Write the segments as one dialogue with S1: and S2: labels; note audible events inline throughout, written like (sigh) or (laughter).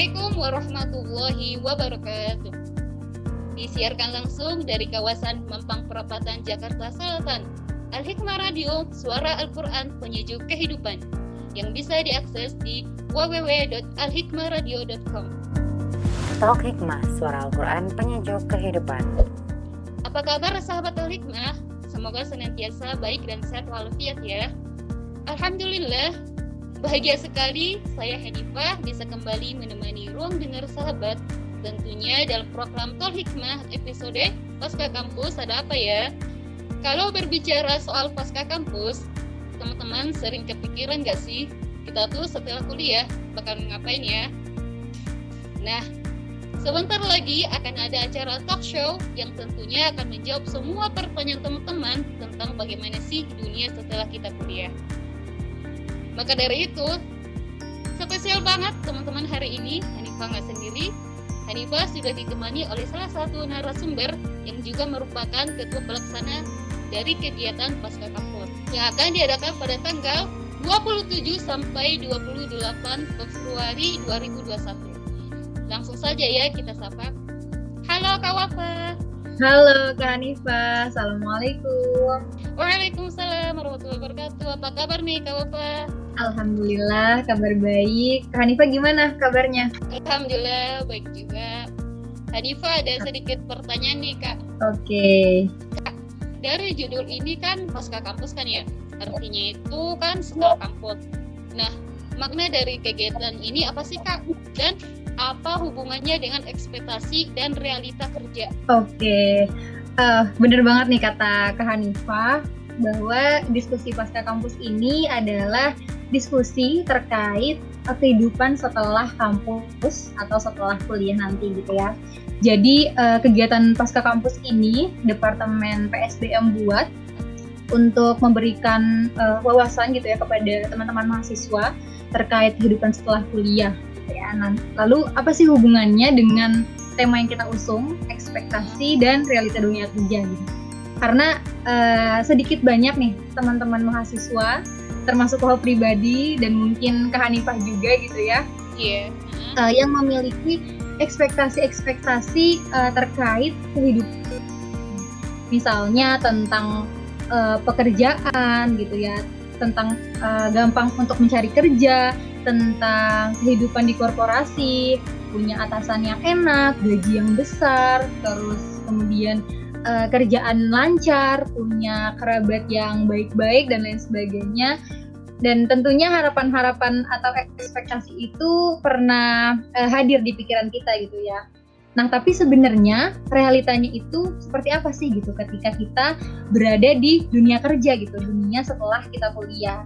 S1: Assalamualaikum warahmatullahi wabarakatuh. Disiarkan langsung dari kawasan Mampang Perapatan, Jakarta Selatan. Al-Hikmah Radio, suara Al-Quran penyejuk kehidupan yang bisa diakses di www.alhikmahradio.com.
S2: Talk Hikmah, suara Al-Quran penyejuk kehidupan.
S1: Apa kabar sahabat Al-Hikmah? Semoga senantiasa baik dan sehat walafiat ya. Alhamdulillah, bahagia sekali saya Hanifah bisa kembali menemani ruang dengar sahabat tentunya dalam program Tol Hikmah episode Pasca Kampus ada apa ya? Kalau berbicara soal pasca kampus, teman-teman sering kepikiran gak sih kita tuh setelah kuliah bakal ngapain ya? Nah, sebentar lagi akan ada acara talk show yang tentunya akan menjawab semua pertanyaan teman-teman tentang bagaimana sih dunia setelah kita kuliah. Maka dari itu, spesial banget teman-teman hari ini, Hanifah nggak sendiri, Hanifah sudah ditemani oleh salah satu narasumber yang juga merupakan ketua pelaksana dari kegiatan Pasca Kampus yang akan diadakan pada tanggal 27 sampai 28 Februari 2021. Langsung saja ya kita sapa. Halo Kak Wafa.
S3: Halo Kak Hanifah, Assalamualaikum.
S1: Waalaikumsalam warahmatullahi wabarakatuh. Apa kabar nih Kak Wafa?
S3: Alhamdulillah kabar baik. Kak Hanifah gimana kabarnya?
S1: Alhamdulillah baik juga. Hanifah ada sedikit pertanyaan nih kak.
S3: Oke. Okay.
S1: Kak, dari judul ini kan pasca kampus kan ya, artinya itu kan setelah kampus. Nah, makna dari kegiatan ini apa sih kak? Dan apa hubungannya dengan ekspektasi dan realita kerja?
S3: Oke, okay. uh, bener banget nih kata Kak Hanifah bahwa diskusi pasca kampus ini adalah diskusi terkait kehidupan setelah kampus atau setelah kuliah nanti gitu ya. Jadi uh, kegiatan pasca kampus ini Departemen PSBM buat untuk memberikan uh, wawasan gitu ya kepada teman-teman mahasiswa terkait kehidupan setelah kuliah. Gitu ya. Nah, lalu apa sih hubungannya dengan tema yang kita usung, ekspektasi dan realita dunia kerja gitu? Karena uh, sedikit banyak nih teman-teman mahasiswa termasuk kalau pribadi dan mungkin ke Hanifah juga gitu ya.
S1: Iya. Yeah.
S3: Uh, yang memiliki ekspektasi-ekspektasi uh, terkait kehidupan. Misalnya tentang uh, pekerjaan gitu ya, tentang uh, gampang untuk mencari kerja, tentang kehidupan di korporasi, punya atasan yang enak, gaji yang besar, terus kemudian uh, kerjaan lancar, punya kerabat yang baik-baik dan lain sebagainya. Dan tentunya harapan-harapan atau ekspektasi itu pernah uh, hadir di pikiran kita gitu ya. Nah, tapi sebenarnya realitanya itu seperti apa sih gitu ketika kita berada di dunia kerja gitu, dunia setelah kita kuliah.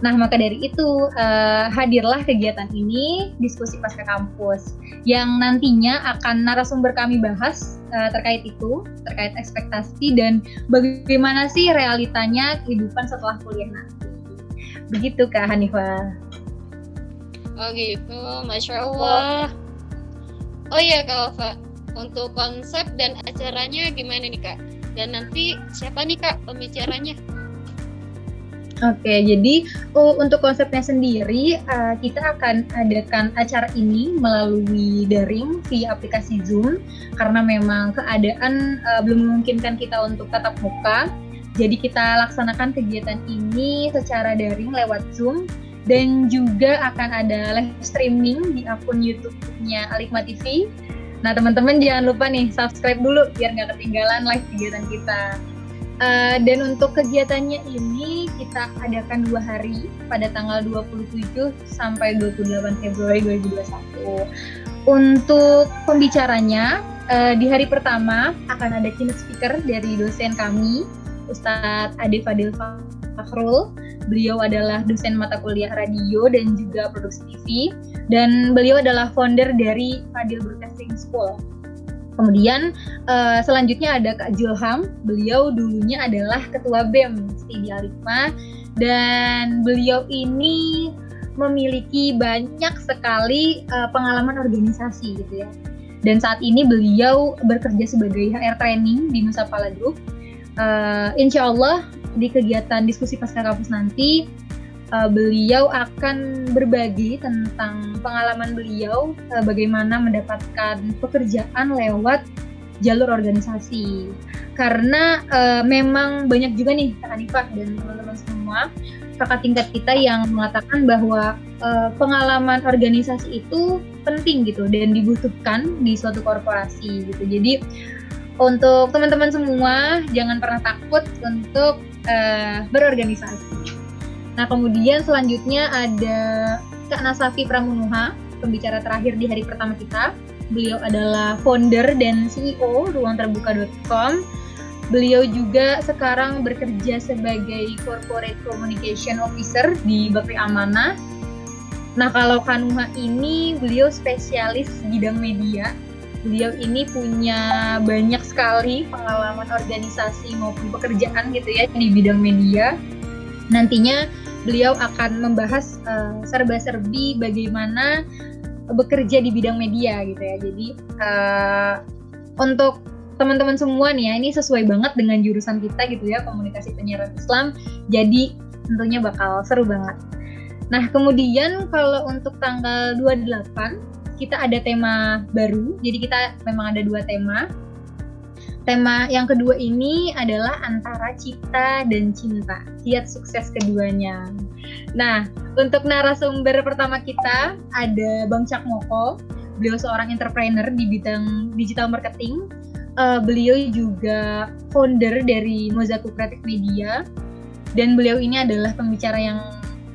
S3: Nah, maka dari itu uh, hadirlah kegiatan ini, diskusi pasca kampus, yang nantinya akan narasumber kami bahas uh, terkait itu, terkait ekspektasi dan bagaimana sih realitanya kehidupan setelah kuliah nanti. Begitu Kak Hanifah.
S1: Oh gitu, Masya Allah. Oh iya Kak Wafa, untuk konsep dan acaranya gimana nih Kak? Dan nanti siapa nih Kak pembicaranya?
S3: Oke, jadi uh, untuk konsepnya sendiri uh, kita akan adakan acara ini melalui daring via aplikasi Zoom karena memang keadaan uh, belum memungkinkan kita untuk tatap muka. Jadi kita laksanakan kegiatan ini secara daring lewat Zoom dan juga akan ada live streaming di akun YouTube-nya Alikma TV. Nah teman-teman jangan lupa nih subscribe dulu biar nggak ketinggalan live kegiatan kita. Uh, dan untuk kegiatannya ini kita adakan dua hari pada tanggal 27 sampai 28 Februari 2021. Untuk pembicaranya uh, di hari pertama akan ada keynote speaker dari dosen kami Ustadz Ade Fadil Fakhrul. Beliau adalah dosen mata kuliah radio dan juga produksi TV dan beliau adalah founder dari Fadil Broadcasting School. Kemudian uh, selanjutnya ada Kak Julham, beliau dulunya adalah ketua BEM Studi Alifma dan beliau ini memiliki banyak sekali uh, pengalaman organisasi gitu ya. Dan saat ini beliau bekerja sebagai HR training di Nusa Pala Group. Uh, insya Allah di kegiatan diskusi pasca kampus nanti uh, beliau akan berbagi tentang pengalaman beliau uh, bagaimana mendapatkan pekerjaan lewat jalur organisasi. Karena uh, memang banyak juga nih Kak Hanifah dan teman-teman semua kakak tingkat kita yang mengatakan bahwa uh, pengalaman organisasi itu penting gitu dan dibutuhkan di suatu korporasi gitu. Jadi untuk teman-teman semua jangan pernah takut untuk uh, berorganisasi Nah, kemudian selanjutnya ada Kak Nasafi Pramunuha, pembicara terakhir di hari pertama kita. Beliau adalah founder dan CEO ruangterbuka.com. Beliau juga sekarang bekerja sebagai Corporate Communication Officer di Bakri Amanah. Nah, kalau Kanuha ini beliau spesialis bidang media. Beliau ini punya banyak sekali pengalaman organisasi maupun pekerjaan gitu ya di bidang media. Nantinya beliau akan membahas uh, serba-serbi bagaimana bekerja di bidang media gitu ya. Jadi uh, untuk teman-teman semua nih ya, ini sesuai banget dengan jurusan kita gitu ya, komunikasi penyiaran Islam. Jadi tentunya bakal seru banget. Nah, kemudian kalau untuk tanggal 28 kita ada tema baru. Jadi kita memang ada dua tema. Tema yang kedua ini adalah antara cita dan cinta. Kiat sukses keduanya. Nah, untuk narasumber pertama kita ada Bang Cak Moko. Beliau seorang entrepreneur di bidang digital marketing. Uh, beliau juga founder dari Mozaku Creative Media. Dan beliau ini adalah pembicara yang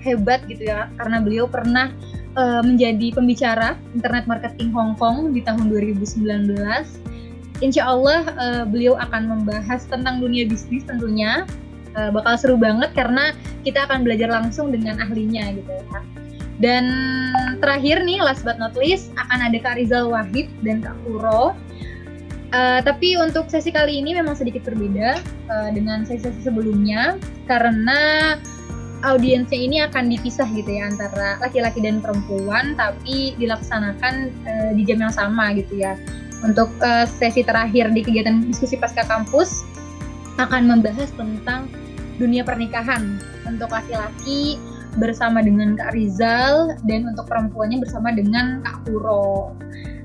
S3: hebat gitu ya, karena beliau pernah uh, menjadi pembicara internet marketing Hong Kong di tahun 2019 insya Allah uh, beliau akan membahas tentang dunia bisnis tentunya uh, bakal seru banget karena kita akan belajar langsung dengan ahlinya gitu ya. Dan terakhir nih last but not least akan ada Kak Rizal Wahid dan Kak Kuro. Uh, tapi untuk sesi kali ini memang sedikit berbeda uh, dengan sesi-sesi sebelumnya karena audiensnya ini akan dipisah gitu ya antara laki-laki dan perempuan tapi dilaksanakan uh, di jam yang sama gitu ya untuk uh, sesi terakhir di kegiatan diskusi pasca kampus akan membahas tentang dunia pernikahan untuk laki-laki bersama dengan Kak Rizal dan untuk perempuannya bersama dengan Kak Puro.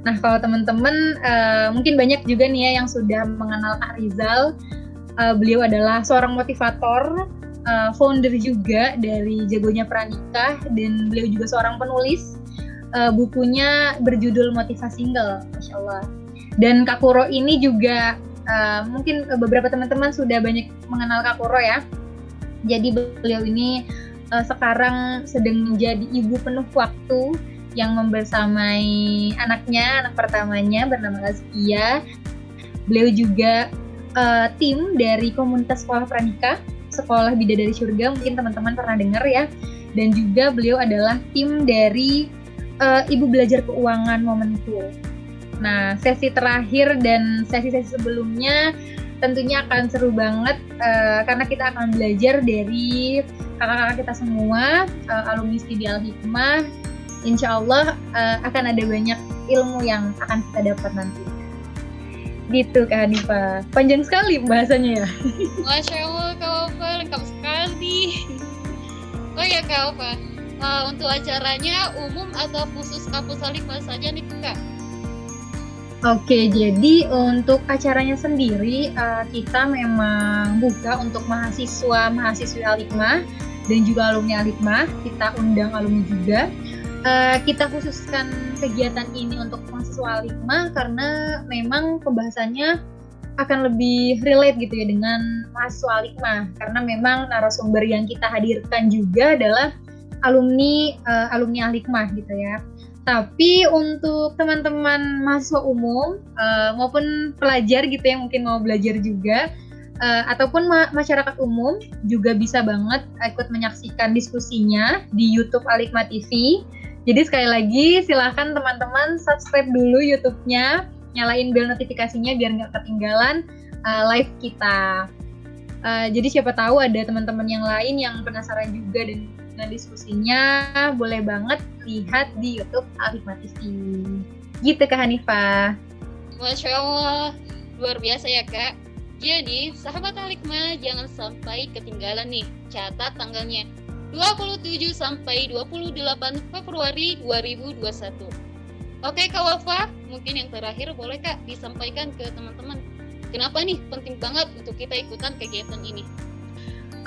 S3: Nah kalau teman-teman uh, mungkin banyak juga nih ya yang sudah mengenal Kak Rizal. Uh, beliau adalah seorang motivator, uh, founder juga dari Jagonya Pranikah dan beliau juga seorang penulis. Uh, bukunya berjudul Motivasi Single, Masya Allah. Dan Kakuro ini juga uh, mungkin beberapa teman-teman sudah banyak mengenal Kakuro ya. Jadi beliau ini uh, sekarang sedang menjadi ibu penuh waktu yang membersamai anaknya, anak pertamanya bernama Azkia. Beliau juga uh, tim dari komunitas sekolah pranika, sekolah bidadari surga, mungkin teman-teman pernah dengar ya. Dan juga beliau adalah tim dari uh, Ibu Belajar Keuangan Momentum. Nah, sesi terakhir dan sesi-sesi sebelumnya tentunya akan seru banget uh, karena kita akan belajar dari kakak-kakak kita semua, uh, alumni studi Al-Hikmah. Insya Allah uh, akan ada banyak ilmu yang akan kita dapat nanti. Gitu Kak Hanifa. Panjang sekali bahasanya ya. (laughs)
S1: Masya Allah Kak Opa, lengkap sekali. Oh ya Kak Opa, uh, untuk acaranya umum atau khusus kampus Al-Hikmah saja nih Kak?
S3: Oke, jadi untuk acaranya sendiri uh, kita memang buka untuk mahasiswa mahasiswi Alikma dan juga alumni Alikma. Kita undang alumni juga. Uh, kita khususkan kegiatan ini untuk mahasiswa Alikma karena memang pembahasannya akan lebih relate gitu ya dengan mahasiswa Alikma karena memang narasumber yang kita hadirkan juga adalah alumni uh, alumni Alikma gitu ya. Tapi untuk teman-teman mahasiswa umum uh, maupun pelajar gitu yang mungkin mau belajar juga uh, ataupun ma masyarakat umum juga bisa banget ikut menyaksikan diskusinya di YouTube Alikma TV. Jadi sekali lagi silahkan teman-teman subscribe dulu YouTube-nya, nyalain bel notifikasinya biar nggak ketinggalan uh, live kita. Uh, jadi siapa tahu ada teman-teman yang lain yang penasaran juga dan dengan diskusinya boleh banget lihat di YouTube Alifah TV. Gitu Kak Hanifah.
S1: Masya Allah, luar biasa ya Kak. Jadi, sahabat Alikma jangan sampai ketinggalan nih, catat tanggalnya. 27 sampai 28 Februari 2021. Oke Kak Wafa, mungkin yang terakhir boleh Kak disampaikan ke teman-teman. Kenapa nih penting banget untuk kita ikutan kegiatan ini?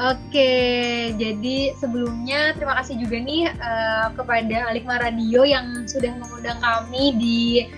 S3: Oke, jadi sebelumnya terima kasih juga nih uh, kepada Alikma Radio yang sudah mengundang kami di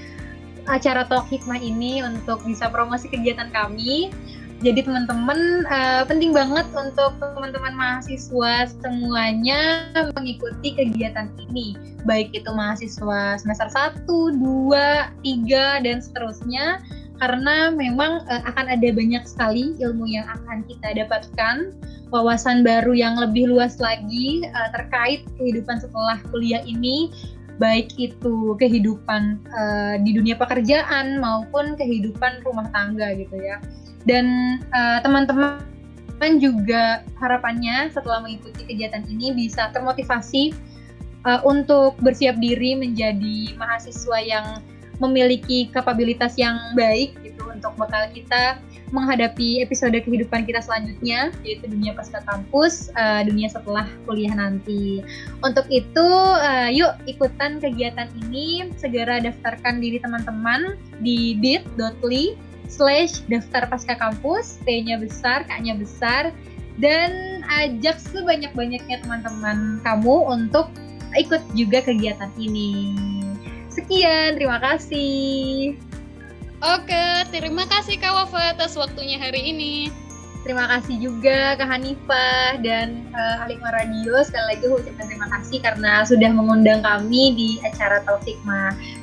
S3: acara Talk Hikmah ini untuk bisa promosi kegiatan kami. Jadi teman-teman uh, penting banget untuk teman-teman mahasiswa semuanya mengikuti kegiatan ini. Baik itu mahasiswa semester 1, 2, 3 dan seterusnya karena memang uh, akan ada banyak sekali ilmu yang akan kita dapatkan, wawasan baru yang lebih luas lagi uh, terkait kehidupan setelah kuliah ini baik itu kehidupan uh, di dunia pekerjaan maupun kehidupan rumah tangga gitu ya. Dan uh, teman-teman juga harapannya setelah mengikuti kegiatan ini bisa termotivasi uh, untuk bersiap diri menjadi mahasiswa yang memiliki kapabilitas yang baik gitu untuk bekal kita menghadapi episode kehidupan kita selanjutnya yaitu dunia pasca kampus, uh, dunia setelah kuliah nanti. Untuk itu, uh, yuk ikutan kegiatan ini, segera daftarkan diri teman-teman di bit.ly slash daftar pasca kampus, T-nya besar, K-nya besar, dan ajak sebanyak-banyaknya teman-teman kamu untuk ikut juga kegiatan ini. Sekian, terima kasih.
S1: Oke, terima kasih Kak Wafa atas waktunya hari ini.
S3: Terima kasih juga Kak Hanifah dan uh, Alikma Radio. Sekali lagi ucapkan terima kasih karena sudah mengundang kami di acara Taufik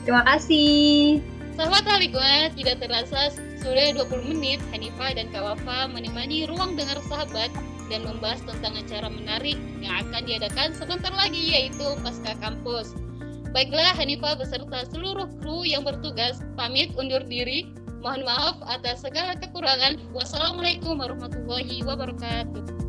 S3: Terima kasih.
S1: Sahabat Halikwa, tidak terasa sudah 20 menit Hanifah dan Kak Wafa menemani ruang dengar sahabat dan membahas tentang acara menarik yang akan diadakan sebentar lagi yaitu Pasca Kampus. Baiklah Hanifah beserta seluruh kru yang bertugas pamit undur diri. Mohon maaf atas segala kekurangan. Wassalamualaikum warahmatullahi wabarakatuh.